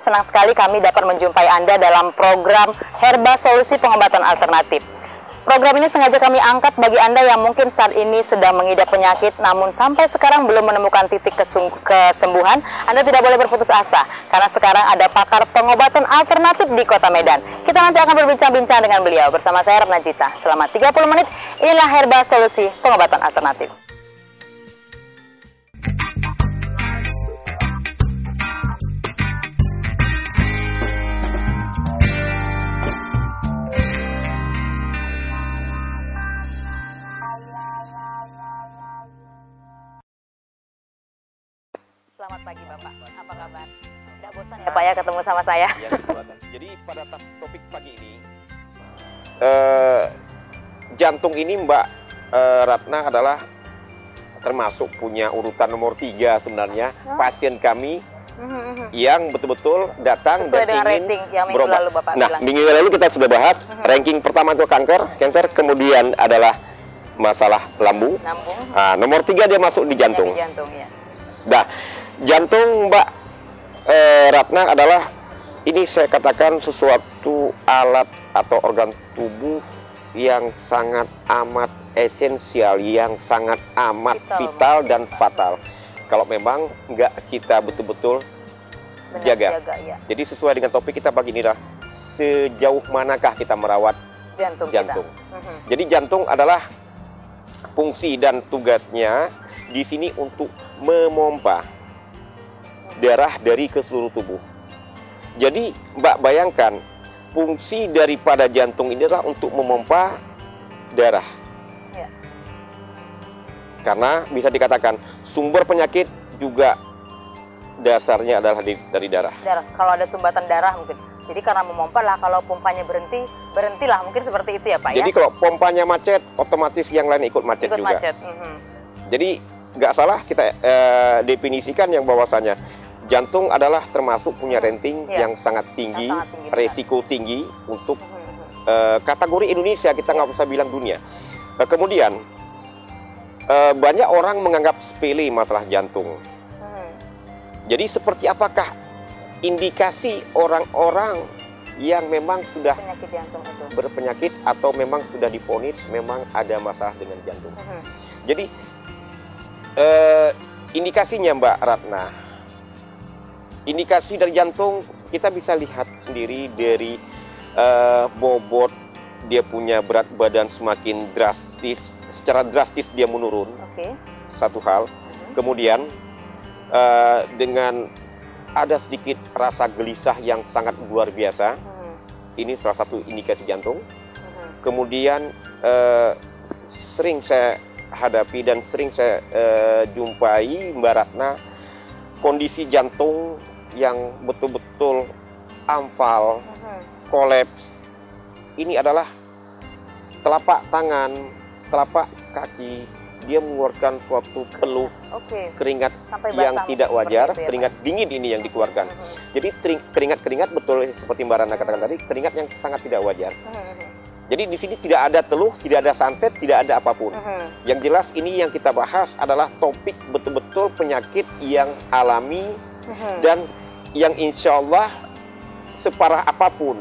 Senang sekali kami dapat menjumpai Anda dalam program Herba Solusi Pengobatan Alternatif. Program ini sengaja kami angkat bagi Anda yang mungkin saat ini sedang mengidap penyakit namun sampai sekarang belum menemukan titik kesembuhan. Anda tidak boleh berputus asa karena sekarang ada pakar pengobatan alternatif di Kota Medan. Kita nanti akan berbincang-bincang dengan beliau bersama saya Ratna Jita. Selama 30 menit, inilah Herba Solusi Pengobatan Alternatif. Ya Pak ya ketemu sama saya? Ya, Jadi pada topik pagi ini, eh, jantung ini Mbak eh, Ratna adalah termasuk punya urutan nomor tiga sebenarnya Hah? pasien kami Mhm, yang betul-betul datang Sesuai dan dengan ingin rating yang minggu berobat. lalu Bapak Nah, bilang. minggu lalu kita sudah bahas Mhm. ranking pertama itu kanker, cancer, kemudian adalah masalah lambung. Lambung, Nah, nomor tiga dia masuk di jantung. penyakit jantung ya. Nah, jantung Mbak eh, Ratna adalah ini saya katakan sesuatu alat atau organ tubuh yang sangat amat esensial, yang sangat amat Vital, vital, dan fatal. Kalau memang nggak kita betul-betul Benar Jaga. ya. jadi sesuai dengan topik kita pagi ini dah sejauh manakah kita merawat Jantung, jantung. kita. Mhm. Jadi jantung adalah fungsi dan tugasnya di sini untuk memompa darah dari ke seluruh tubuh. Jadi Mbak bayangkan fungsi daripada jantung ini adalah untuk memompa darah. Ya. Karena bisa dikatakan sumber penyakit juga dasarnya adalah di- dari darah. Darah, kalau ada sumbatan darah mungkin. Jadi karena memompa lah, kalau pompanya berhenti, berhentilah mungkin seperti itu ya Pak Jadi ya. kalau pompanya macet, otomatis yang lain ikut macet Ikut juga. macet. mhm. Jadi nggak salah kita eh, definisikan yang bahwasanya jantung adalah termasuk punya rating Iya. yang sangat tinggi, Yang sangat tinggi, benar. resiko tinggi untuk eh, kategori Indonesia kita nggak usah bilang dunia. Nah, kemudian eh, banyak orang menganggap sepele masalah jantung. Jadi seperti apakah indikasi orang-orang yang memang sudah Penyakit jantung itu. berpenyakit atau memang sudah difonis memang ada masalah dengan jantung? Mhm. Jadi eh, indikasinya Mbak Ratna, indikasi dari jantung kita bisa lihat sendiri dari eh, bobot dia punya berat badan semakin drastis, secara drastis dia menurun Oke. satu hal. Mhm. Kemudian eh, dengan ada sedikit rasa gelisah yang sangat luar biasa, Mhm. ini salah satu indikasi jantung. Mhm. kemudian eh, sering saya hadapi dan sering saya eh, jumpai Mbak Ratna kondisi jantung yang betul-betul amfal, kolaps. Ini adalah telapak tangan, telapak kaki, dia mengeluarkan suatu peluh Oke. keringat Sampai yang tidak wajar, itu ya, keringat dingin ini yang dikeluarkan. Mhm. Jadi tering- keringat-keringat betul seperti Mbak Ratna katakan tadi, keringat yang sangat tidak wajar. Mhm, mhm. Jadi di sini tidak ada teluh, tidak ada santet, tidak ada apa pun. Mhm. Yang jelas ini yang kita bahas adalah topik betul-betul penyakit yang alami Mhm. dan yang insya Allah separah apa pun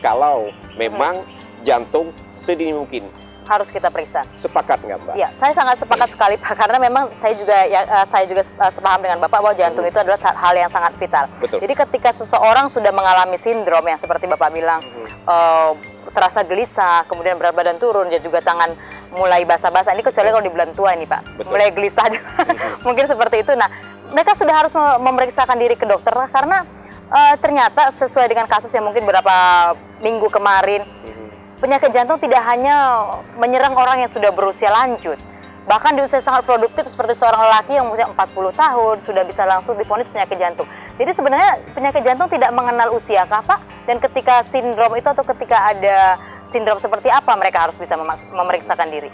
kalau memang jantung sedini mungkin. harus kita periksa. Sepakat nggak Mbak? Ya, saya sangat sepakat sekali Pak karena memang saya juga ya eh, saya juga eh, sepaham dengan Bapak bahwa jantung itu adalah hal yang sangat vital. Betul. Jadi ketika seseorang sudah mengalami sindrom yang seperti Bapak bilang Mhm. eh, terasa gelisah, kemudian berat badan turun, dan juga tangan mulai basah-basah. Ini kecuali kalau di bulan tua ini Pak, Betul. mulai gelisah juga. Mungkin seperti itu. Nah, mereka sudah harus mem- memeriksakan diri ke dokter karena eh, ternyata sesuai dengan kasus yang mungkin beberapa minggu kemarin Mhm. penyakit jantung tidak hanya menyerang orang yang sudah berusia lanjut. Bahkan di usia sangat produktif seperti seorang lelaki yang usia 40 tahun sudah bisa langsung divonis penyakit jantung. Jadi sebenarnya penyakit jantung tidak mengenal usia kah Pak? Dan ketika sindrom itu atau ketika ada sindrom seperti apa mereka harus bisa memeriksakan diri?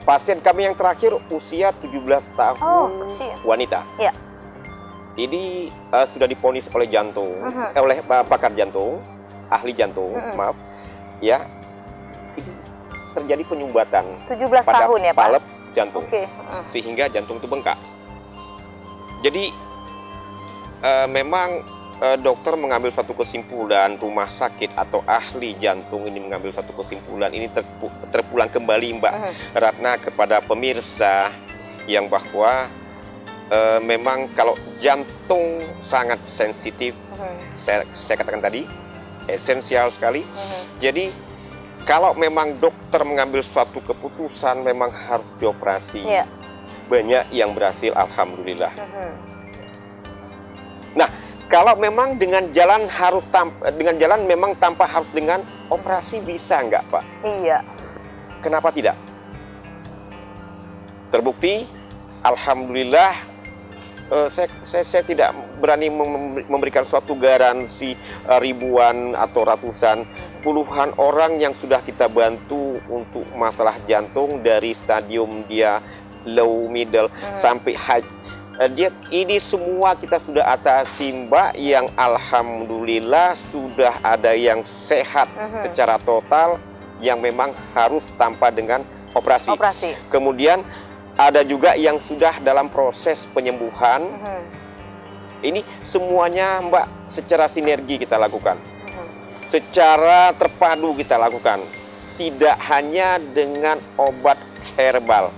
Pasien kami yang terakhir usia 17 tahun Oh, kecil. wanita. Iya. Ini eh, sudah diponis oleh jantung, Mhm. eh, oleh eh, pakar jantung, ahli jantung, Mhm. maaf, ya. Ini terjadi penyumbatan 17 pada tahun ya Pak? palep jantung Oke. Mm. sehingga jantung itu bengkak. Jadi eh, memang eh, dokter mengambil satu kesimpulan, rumah sakit atau ahli jantung ini mengambil satu kesimpulan, ini terpu- terpulang kembali Mbak Mhm. Ratna kepada pemirsa yang bahwa eh, memang kalau jantung sangat sensitif, Mhm. saya, saya katakan tadi esensial sekali. Mhm. Jadi kalau memang dokter mengambil suatu keputusan memang harus dioperasi. Iya. Banyak yang berhasil, alhamdulillah. Mhm. Kalau memang dengan jalan harus tam- dengan jalan memang tanpa harus dengan operasi bisa nggak Pak? Iya. Kenapa tidak? Terbukti, alhamdulillah eh, saya, saya, saya tidak berani mem- memberikan suatu garansi eh, ribuan atau ratusan puluhan orang yang sudah kita bantu untuk masalah jantung dari stadium dia low middle Mhm. sampai high Eh, dia ini semua kita sudah atasi Mbak yang alhamdulillah sudah ada yang sehat Mhm. secara total yang memang harus tanpa dengan operasi. Operasi. Kemudian ada juga yang sudah dalam proses penyembuhan. Mhm. Ini semuanya Mbak secara sinergi kita lakukan. Mhm. Secara terpadu kita lakukan. Tidak hanya dengan obat herbal.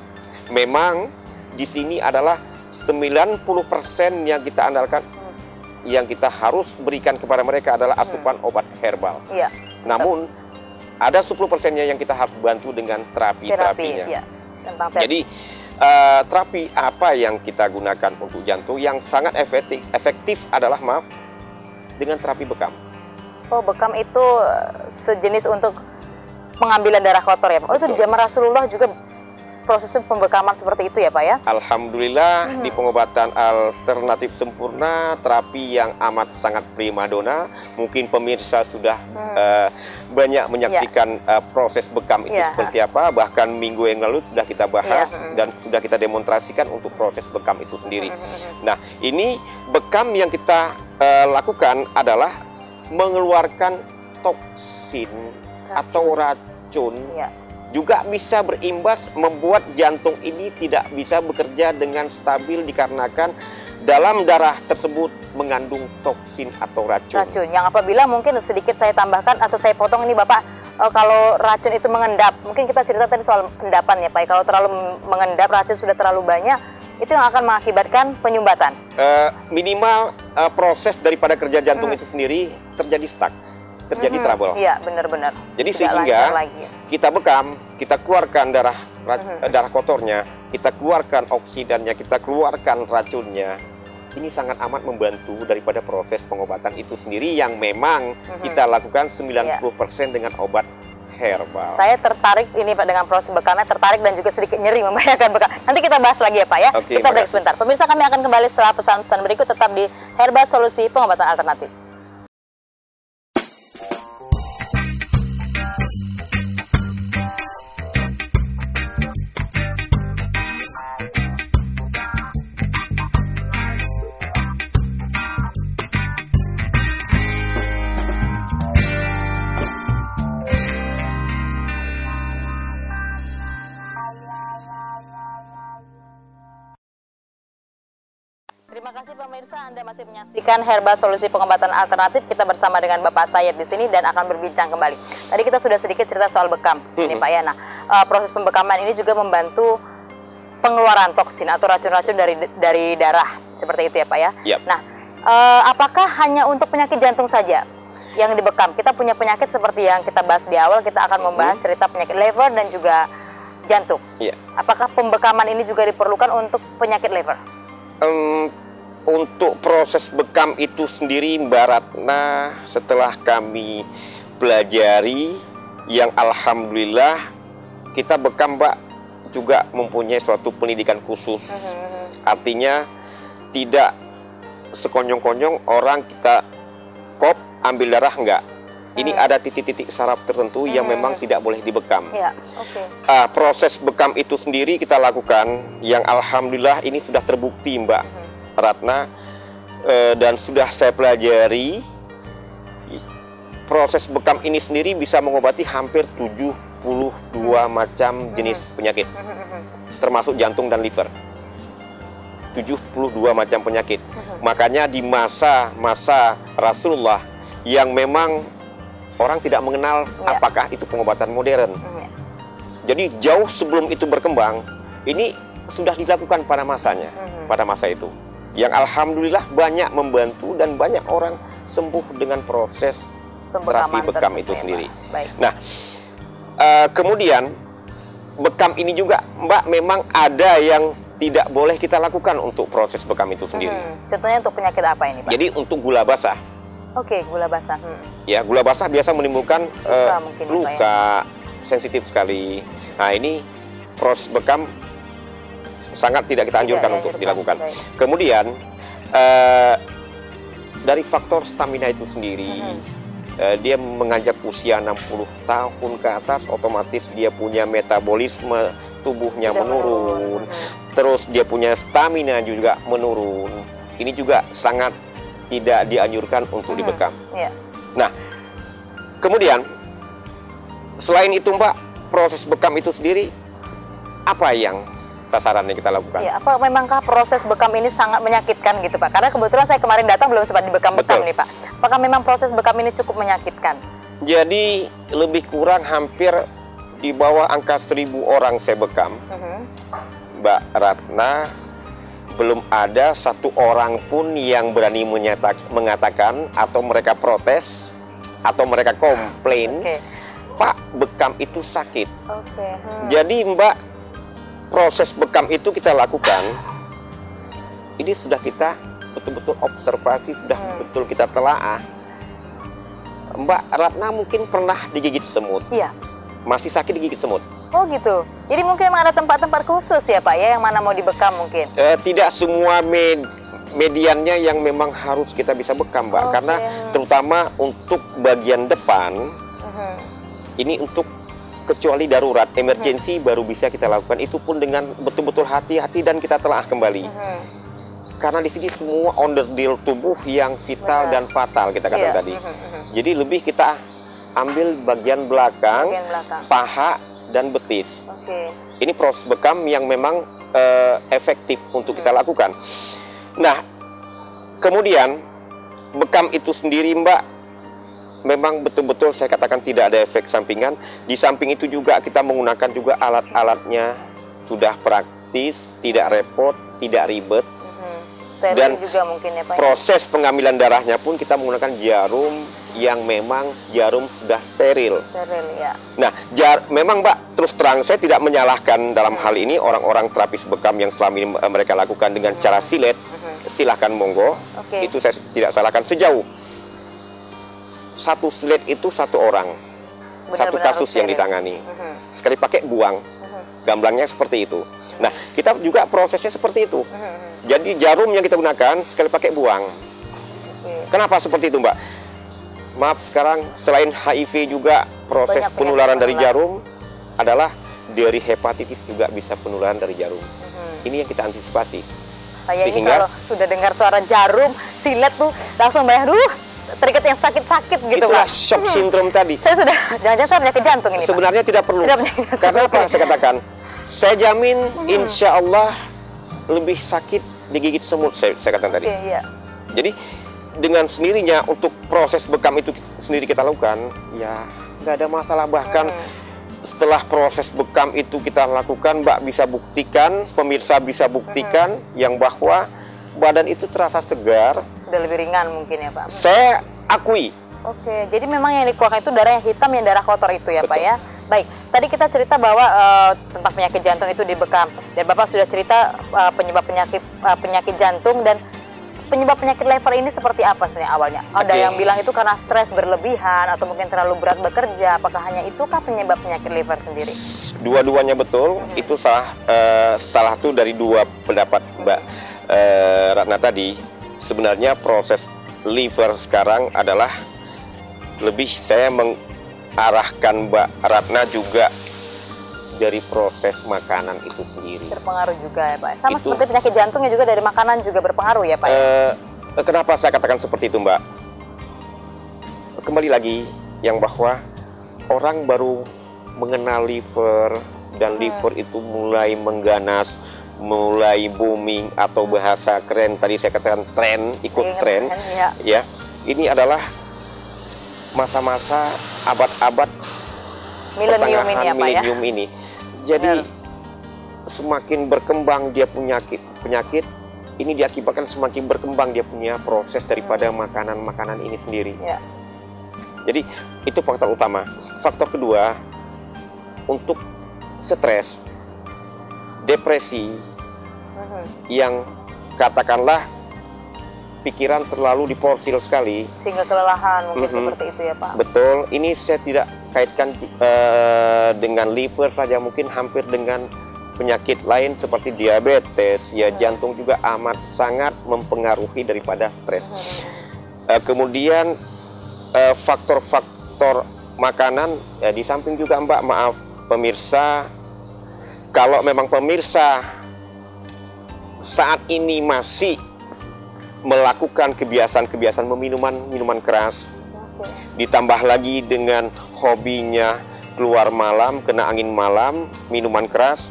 Memang di sini adalah 90% yang kita andalkan Hmm. yang kita harus berikan kepada mereka adalah asupan obat herbal. Iya. Namun ada 10 persennya yang kita harus bantu dengan Terapi. terapi-terapinya. Iya. Terapi. Jadi eh, terapi apa yang kita gunakan untuk jantung yang sangat efektif, efektif adalah maaf dengan terapi bekam. Oh, bekam itu eh, sejenis untuk pengambilan darah kotor ya? Oh, itu di zaman Rasulullah juga proses pembekaman seperti itu ya, Pak ya? Alhamdulillah Mhm. di pengobatan alternatif sempurna terapi yang amat sangat primadona. Mungkin pemirsa sudah Hmm. eh, banyak menyaksikan eh, proses bekam itu Iya. seperti apa. Bahkan minggu yang lalu sudah kita bahas Iya, mhm. dan sudah kita demonstrasikan untuk proses bekam itu sendiri. Mhm, mhm. Nah, ini bekam yang kita eh, lakukan adalah mengeluarkan toksin atau racun Iya. Juga bisa berimbas membuat jantung ini tidak bisa bekerja dengan stabil dikarenakan dalam darah tersebut mengandung toksin atau racun. racun yang apabila mungkin sedikit saya tambahkan atau saya potong ini Bapak eh, kalau racun itu mengendap mungkin kita cerita tadi soal endapan ya Pak kalau terlalu mengendap racun sudah terlalu banyak itu yang akan mengakibatkan penyumbatan Eh, minimal eh, proses daripada kerja jantung Hmm. itu sendiri terjadi stuck, terjadi Mhm. trouble. iya benar-benar Jadi Tidak sehingga lagi kita bekam, kita keluarkan darah Mhm. darah kotornya, kita keluarkan oksidannya, kita keluarkan racunnya. Ini sangat amat membantu daripada proses pengobatan itu sendiri yang memang Mhm. kita lakukan 90% dengan obat herbal. Saya tertarik ini Pak dengan proses bekamnya tertarik dan juga sedikit nyeri membayangkan bekam. Nanti kita bahas lagi ya Pak ya. Oke, kita break sebentar. Pemirsa kami akan kembali setelah pesan-pesan berikut tetap di Herba Solusi Pengobatan Alternatif. Pemirsa Anda masih menyaksikan Herba Solusi Pengobatan Alternatif. Kita bersama dengan Bapak Sayed di sini dan akan berbincang kembali. Tadi kita sudah sedikit cerita soal bekam, ini Pak ya. Nah, eh, proses pembekaman ini juga membantu pengeluaran toksin atau racun-racun dari dari darah seperti itu ya Pak ya. Yap. Nah, eh, apakah hanya untuk penyakit jantung saja yang dibekam? Kita punya penyakit seperti yang kita bahas di awal. Kita akan membahas cerita penyakit liver dan juga jantung. Iya. Apakah pembekaman ini juga diperlukan untuk penyakit liver? Em, untuk proses bekam itu sendiri Mbak Ratna setelah kami pelajari yang alhamdulillah kita bekam Mbak juga mempunyai suatu pendidikan khusus. Artinya tidak sekonyong-konyong orang kita kop ambil darah enggak. Ini Hmm. ada titik-titik saraf tertentu yang Hmm. memang tidak boleh dibekam. Ya, oke. Ah, proses bekam itu sendiri kita lakukan yang alhamdulillah ini sudah terbukti Mbak Mhm. Ratna eh, dan sudah saya pelajari proses bekam ini sendiri bisa mengobati hampir 72 macam jenis penyakit termasuk jantung dan liver. 72 macam penyakit. Makanya di masa-masa Rasulullah yang memang orang tidak mengenal Ya. apakah itu pengobatan modern. Ya. Jadi jauh sebelum itu berkembang, ini sudah dilakukan pada masanya, Mhm. pada masa itu. Yang alhamdulillah banyak membantu dan banyak orang sembuh dengan proses Pembekaman terapi bekam itu ya, sendiri. Baik. Eh, kemudian bekam ini juga Mbak memang ada yang tidak boleh kita lakukan untuk proses bekam itu sendiri. Mhm. Contohnya untuk penyakit apa ini, Pak? Jadi untuk gula basah, Oke, gula basah. Mhm. ya gula basah biasa menimbulkan eh, Luka mungkin ya, Pak, luka, sensitif sekali. Nah ini proses bekam sangat tidak kita anjurkan Tidak untuk dianjurkan. dilakukan. Baik. Kemudian eh, dari faktor stamina itu sendiri, Mhm. eh, dia menganjak usia 60 tahun ke atas, otomatis dia punya metabolisme tubuhnya Sudah menurun, Mhm. terus dia punya stamina juga menurun. Ini juga sangat tidak dianjurkan untuk Mhm. dibekam. Iya. Kemudian selain itu Mbak, proses bekam itu sendiri apa yang sasaran yang kita lakukan? Iya, apa memangkah proses bekam ini sangat menyakitkan gitu Pak? Karena kebetulan saya kemarin datang belum sempat dibekam-bekam nih Pak. Apakah memang proses bekam ini cukup menyakitkan? Jadi lebih kurang hampir di bawah angka 1000 orang saya bekam. Mhm. Mbak Ratna belum ada satu orang pun yang berani menyatak- mengatakan atau mereka protes atau mereka komplain Oke. Pak bekam itu sakit Oke. hmm. jadi Mbak proses bekam itu kita lakukan ini sudah kita betul-betul observasi sudah Hmm. betul kita telaah Mbak Ratna mungkin pernah digigit semut Iya. masih sakit digigit semut Oh gitu. Jadi mungkin memang ada tempat-tempat khusus ya Pak ya yang mana mau dibekam mungkin. Eh, tidak semua med- mediannya yang memang harus kita bisa bekam, Mbak. Oke. Karena terutama untuk bagian depan Mhm. ini untuk kecuali darurat, emergensi baru bisa kita lakukan. Itu pun dengan betul-betul hati-hati dan kita telah kembali. Mhm. Karena di sini semua onderdil tubuh yang vital Benar. dan fatal kita katakan Iya. tadi. Mhm. Jadi lebih kita ambil bagian belakang, Bagian belakang. paha dan betis. Oke. Ini proses bekam yang memang eh, efektif untuk kita lakukan. Nah, kemudian bekam itu sendiri, Mbak, memang betul-betul saya katakan tidak ada efek sampingan. Di samping itu juga kita menggunakan juga alat-alatnya sudah praktis, tidak repot, tidak ribet. Steril Dan juga mungkin ya Pak. ya? Proses pengambilan darahnya pun kita menggunakan jarum yang memang jarum sudah steril. Steril ya. Nah, jar, memang Mbak, terus terang saya tidak menyalahkan dalam hal ini orang-orang terapis bekam yang selama ini eh, mereka lakukan dengan cara silet. Mhm. Silahkan monggo, Oke. itu saya tidak salahkan sejauh satu silet itu satu orang, satu Benar-benar kasus harus yang steril. ditangani. Mhm. Sekali pakai buang, Mhm. gamblangnya seperti itu. Nah, kita juga prosesnya seperti itu. Mhm. Jadi jarum yang kita gunakan sekali pakai buang. Oke. Kenapa seperti itu, Mbak? Maaf, sekarang selain HIV juga proses Banyak penularan dari jarum adalah dari hepatitis juga bisa penularan dari jarum. Mhm. Ini yang kita antisipasi. Saya ini Sehingga- kalau sudah dengar suara jarum, silet tuh langsung bayang, duh, teringat yang sakit-sakit gitu Itulah Pak. shock syndrome tadi. Saya sudah, jangan-jangan saya penyakit jantung ini Pak. Sebenarnya tidak perlu. Tidak. Karena apa? Saya katakan, saya jamin Hmm. insya Allah lebih sakit digigit semut. Saya, saya katakan tadi. Oke, iya. Jadi dengan sendirinya untuk proses bekam itu sendiri kita lakukan, ya nggak ada masalah. Bahkan Hmm. setelah proses bekam itu kita lakukan, Mbak bisa buktikan, pemirsa bisa buktikan yang bahwa badan itu terasa segar. Udah lebih ringan mungkin ya Pak. Saya akui, Oke, jadi memang yang dikeluarkan itu darah yang hitam, yang darah kotor itu ya Pak Betul. ya. Baik, tadi kita cerita bahwa eh, tentang penyakit jantung itu dibekam dan Bapak sudah cerita eh, penyebab penyakit eh, penyakit jantung dan penyebab penyakit liver ini seperti apa sebenarnya awalnya? Ada yang bilang itu karena stres berlebihan atau mungkin terlalu berat bekerja. Apakah hanya itukah penyebab penyakit liver sendiri? dua-duanya betul. Itu salah eh, salah satu dari dua pendapat Mbak eh, Ratna tadi. Sebenarnya proses liver sekarang adalah lebih saya mengarahkan Mbak Ratna juga dari proses makanan itu sendiri. Berpengaruh juga ya Pak. Sama Itu- seperti penyakit jantungnya juga dari makanan juga berpengaruh ya Pak. Eh, kenapa saya katakan seperti itu, Mbak? Kembali lagi yang bahwa orang baru mengenal liver dan Hmm. liver itu mulai mengganas, mulai booming atau bahasa keren tadi saya katakan tren ikut Ingat tren ya. ya ini adalah masa-masa abad-abad Milenium ini ya Pak ya. milenium ini. Jadi Benar. semakin berkembang dia penyakit penyakit ini diakibatkan semakin berkembang dia punya proses daripada makanan-makanan ini sendiri. Ya. Jadi itu faktor utama. Faktor kedua untuk stres, depresi Mhm. yang katakanlah pikiran terlalu diporsil sekali. Sehingga kelelahan mungkin Mhm. seperti itu ya Pak. Betul, ini saya tidak kaitkan eh, dengan liver saja, mungkin hampir dengan penyakit lain seperti diabetes, ya Hmm. jantung juga amat sangat mempengaruhi daripada stres. Mhm. Eh, kemudian eh, faktor-faktor makanan, ya, di samping juga Mbak, maaf pemirsa, kalau memang pemirsa saat ini masih melakukan kebiasaan-kebiasaan meminuman minuman keras, ditambah lagi dengan hobinya keluar malam, kena angin malam, minuman keras.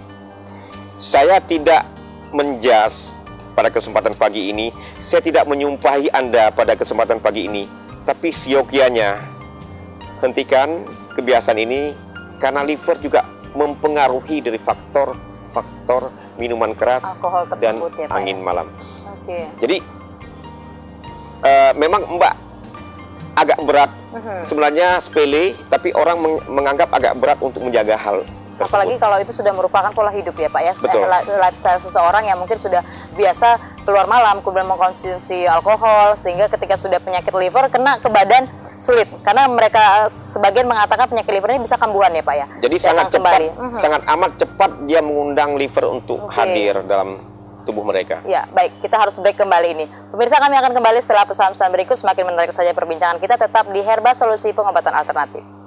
Saya tidak menjas pada kesempatan pagi ini, saya tidak menyumpahi Anda pada kesempatan pagi ini, tapi siokianya hentikan kebiasaan ini karena liver juga mempengaruhi dari faktor-faktor minuman keras Alkohol dan ya Pak. angin malam. ya? Oke. Jadi eh, memang Mbak agak berat Mhm. sebenarnya sepele tapi orang meng- menganggap agak berat untuk menjaga hal tersebut. Apalagi kalau itu sudah merupakan pola hidup ya Pak ya, Betul. Li- lifestyle seseorang yang mungkin sudah biasa keluar malam, kemudian mengkonsumsi alkohol, sehingga ketika sudah penyakit liver kena ke badan sulit, karena mereka sebagian mengatakan penyakit liver ini bisa kambuhan ya Pak ya. Jadi Datang sangat cepat, kembali. Mhm. sangat amat cepat dia mengundang liver untuk Oke. hadir dalam tubuh mereka. Ya, baik. Kita harus break kembali ini. Pemirsa kami akan kembali setelah pesan-pesan berikut. Semakin menarik saja perbincangan kita tetap di Herba Solusi Pengobatan Alternatif.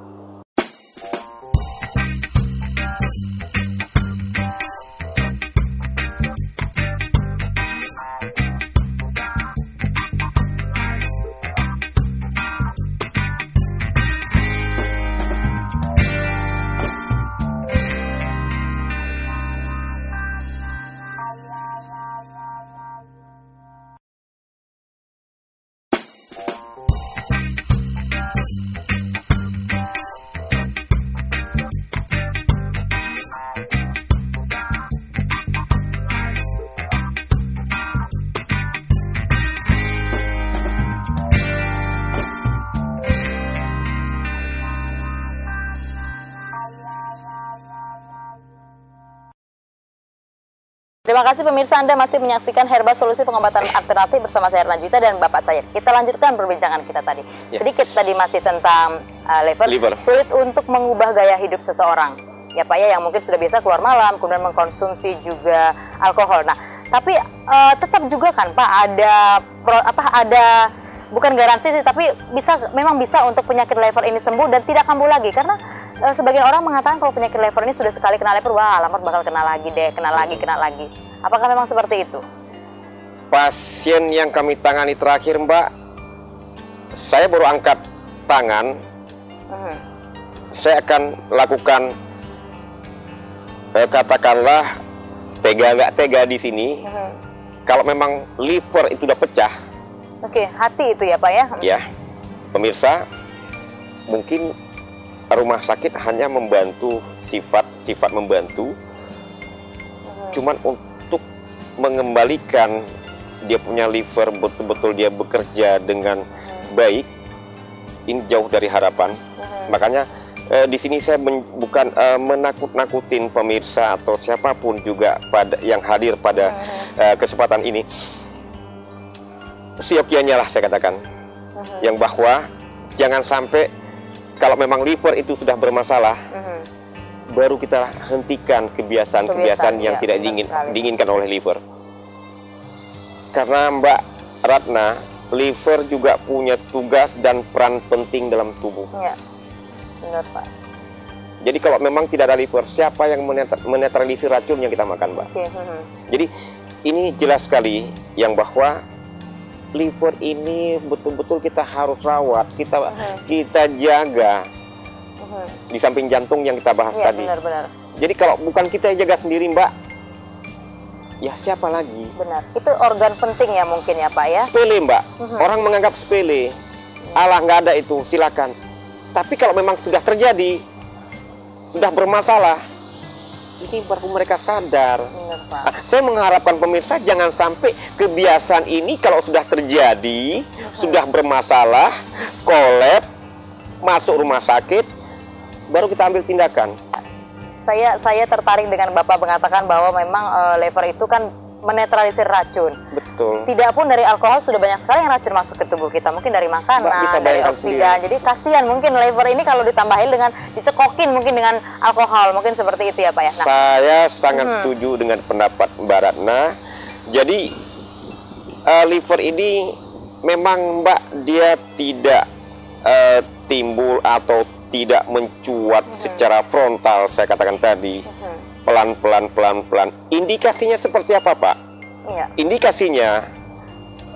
Terima kasih pemirsa Anda masih menyaksikan Herba Solusi Pengobatan Alternatif bersama saya Erna Juwita dan Bapak saya. Kita lanjutkan perbincangan kita tadi. Ya. Sedikit tadi masih tentang uh, liver. Liver. Sulit untuk mengubah gaya hidup seseorang. Ya Pak ya yang mungkin sudah biasa keluar malam kemudian mengkonsumsi juga alkohol. Nah, tapi uh, tetap juga kan Pak ada pro, apa ada bukan garansi sih tapi bisa memang bisa untuk penyakit liver ini sembuh dan tidak kambuh lagi karena uh, sebagian orang mengatakan kalau penyakit liver ini sudah sekali kena liver wah alamat bakal kena lagi deh, kena lagi, kena lagi. Apakah memang seperti itu? Pasien yang kami tangani terakhir, Mbak, saya baru angkat tangan, Mhm. saya akan lakukan eh, katakanlah tega nggak tega di sini. Mhm. Kalau memang liver itu udah pecah, Oke, hati itu ya Pak ya? ya pemirsa mungkin rumah sakit hanya membantu sifat sifat membantu cuman untuk mengembalikan dia punya liver betul-betul dia bekerja dengan baik ini jauh dari harapan Mhm. makanya eh, di sini saya men- bukan eh, menakut-nakutin pemirsa atau siapa pun juga pada yang hadir pada Mhm. eh, kesempatan ini siokianya lah saya katakan Mhm. yang bahwa jangan sampai kalau memang liver itu sudah bermasalah Mhm. baru kita hentikan kebiasaan-kebiasaan Kebiasaan, yang iya, tidak sekali. diinginkan oleh liver. Karena Mbak Ratna, liver juga punya tugas dan peran penting dalam tubuh. Ya, benar Pak. Jadi kalau memang tidak ada liver, siapa yang menet- menetralisir racun yang kita makan, Mbak? Oke. mhm. Jadi ini jelas sekali yang bahwa liver ini betul-betul kita harus rawat, kita Mhm. kita jaga Mhm. di samping jantung yang kita bahas Iya, tadi. benar-benar. Jadi kalau bukan kita yang jaga sendiri Mbak, ya siapa lagi? Benar. Itu organ penting ya mungkin ya Pak ya. Sepele mbak, Mhm. orang menganggap sepele. Allah nggak ada itu, silakan. Tapi kalau memang sudah terjadi, sudah bermasalah, ini baru mereka sadar. Benar Pak. Ah, saya mengharapkan pemirsa jangan sampai kebiasaan ini kalau sudah terjadi, sudah bermasalah, kolab, masuk rumah sakit, baru kita ambil tindakan. Saya saya tertarik dengan Bapak mengatakan bahwa memang eh, lever itu kan menetralisir racun. Betul. Tidak pun dari alkohol sudah banyak sekali yang racun masuk ke tubuh kita. Mungkin dari makanan, Mbak bisa dari bayangkan oksidan. Jadi kasihan mungkin lever ini kalau ditambahin dengan dicekokin mungkin dengan alkohol. Mungkin seperti itu ya Pak ya. Nah, Saya sangat setuju dengan pendapat Mbak Ratna. Jadi eh, liver ini memang Mbak dia tidak eh, timbul atau tidak mencuat secara frontal saya katakan tadi. mhm, Pelan-pelan pelan-pelan. Indikasinya seperti apa, Pak? Iya. Indikasinya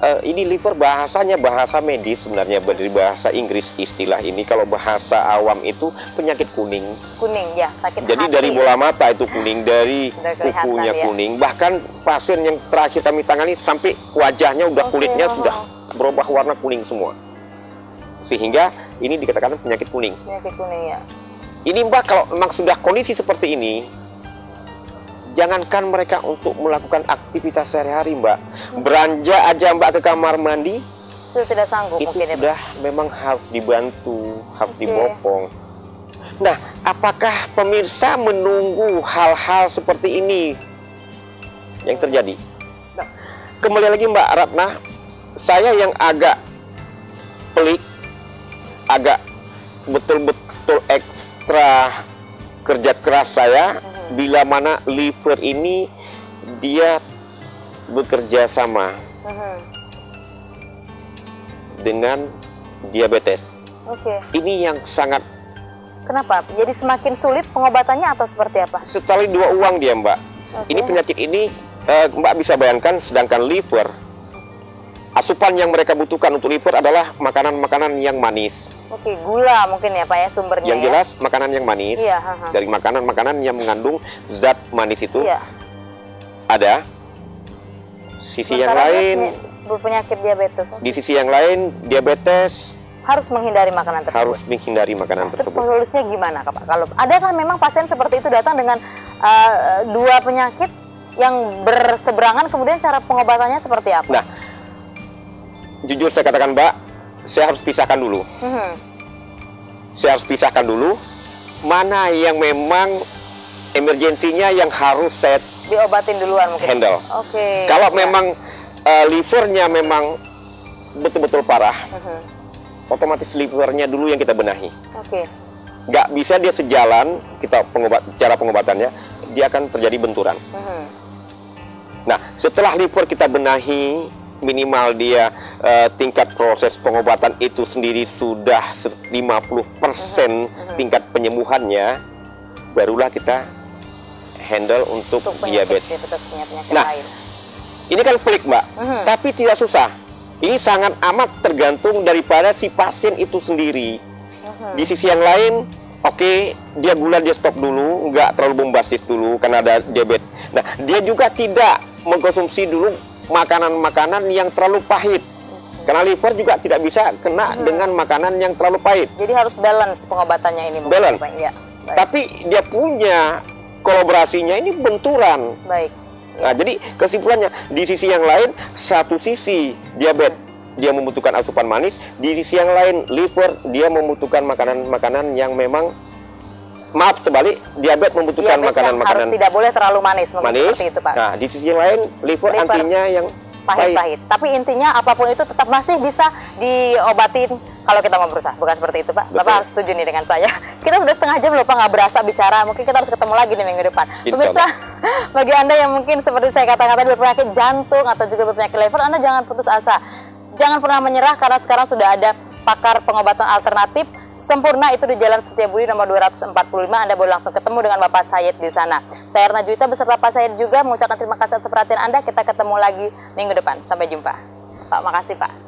eh, ini liver bahasanya bahasa medis sebenarnya dari bahasa Inggris istilah ini kalau bahasa awam itu penyakit kuning. Kuning ya, sakit Jadi hati. dari bola mata itu kuning, dari kukunya ya. kuning. Bahkan pasien yang terakhir kami tangani sampai wajahnya udah Oke, kulitnya sudah berubah warna kuning semua. Sehingga ini dikatakan penyakit kuning. Penyakit kuning ya. Ini Mbak kalau memang sudah kondisi seperti ini, jangankan mereka untuk melakukan aktivitas sehari-hari Mbak. Beranjak aja Mbak ke kamar mandi, Itu tidak sanggup itu mungkin ya. Sudah memang harus dibantu, harus Oke. dibopong. Nah, apakah pemirsa menunggu hal-hal seperti ini yang terjadi? Nah, kembali lagi Mbak Ratna, saya yang agak pelik, agak betul-betul ekstra kerja keras saya bila mana liver ini dia bekerja sama Mhm. dengan diabetes. Oke. Ini yang sangat Kenapa? Jadi semakin sulit pengobatannya atau seperti apa? sekali dua uang dia mbak. Oke. Ini penyakit ini eh, mbak bisa bayangkan sedangkan liver asupan yang mereka butuhkan untuk liver adalah makanan-makanan yang manis. Oke, gula mungkin ya Pak ya sumbernya Yang ya. jelas makanan yang manis Iya, haha. dari makanan-makanan yang mengandung zat manis itu Iya. ada. Sisi yang Sementara dia lain berpenyakit diabetes di sisi yang lain diabetes harus menghindari makanan tersebut. harus menghindari makanan Terus tersebut. solusinya gimana Kak Pak? Kalau adakah memang pasien seperti itu datang dengan uh, dua penyakit yang berseberangan kemudian cara pengobatannya seperti apa? Nah, jujur saya katakan Mbak, saya harus pisahkan dulu. Mhm. Saya harus pisahkan dulu mana yang memang emergensinya yang harus saya Diobatin duluan mungkin. handle. Oke. Kalau Ya. memang eh, livernya memang betul-betul parah, Mhm. otomatis livernya dulu yang kita benahi. Oke. Nggak bisa dia sejalan kita pengobat cara pengobatannya, dia akan terjadi benturan. Mhm. Nah, setelah liver kita benahi, minimal dia eh, tingkat proses pengobatan itu sendiri sudah se- 50% tingkat penyembuhannya, barulah kita handle untuk, Untuk penyakit diabetes. diabetesnya penyakit Nah, lain. Ini kan pelik, Mbak, Mhm. tapi tidak susah. Ini sangat amat tergantung daripada si pasien itu sendiri. Mhm. Di sisi yang lain, oke, dia gula dia stop dulu, nggak terlalu bombastis dulu karena ada diabetes. Nah, dia juga tidak mengkonsumsi dulu makanan-makanan yang terlalu pahit. Karena liver juga tidak bisa kena dengan makanan yang terlalu pahit. Jadi harus balance pengobatannya ini Balance. Ya. Baik. Tapi dia punya kolaborasinya ini benturan. Baik. Nah, jadi kesimpulannya di sisi yang lain satu sisi diabetes dia membutuhkan asupan manis, di sisi yang lain liver dia membutuhkan makanan-makanan yang memang maaf terbalik diabetes membutuhkan Diabetes yang harus makanan-makanan tidak boleh terlalu manis mungkin manis. seperti itu, Pak. Nah, di sisi yang lain liver, Liver. antinya yang pahit. pahit-pahit. Tapi intinya apa pun itu tetap masih bisa diobatin kalau kita mau berusaha. Bukan seperti itu, Pak. Bapak Betul. harus setuju nih dengan saya. Kita sudah setengah jam loh, Pak, nggak berasa bicara. Mungkin kita harus ketemu lagi di minggu depan. Insya Pemirsa, bagi Anda yang mungkin seperti saya katakan tadi berpenyakit jantung atau juga berpenyakit liver, Anda jangan putus asa. Jangan pernah menyerah karena sekarang sudah ada pakar pengobatan alternatif sempurna itu di Jalan Setiabudi nomor 245 Anda boleh langsung ketemu dengan Bapak Sayed di sana. Saya Erna Juwita beserta Pak Sayed juga mengucapkan terima kasih atas perhatian Anda. Kita ketemu lagi minggu depan. Sampai jumpa. Pak, makasih Pak.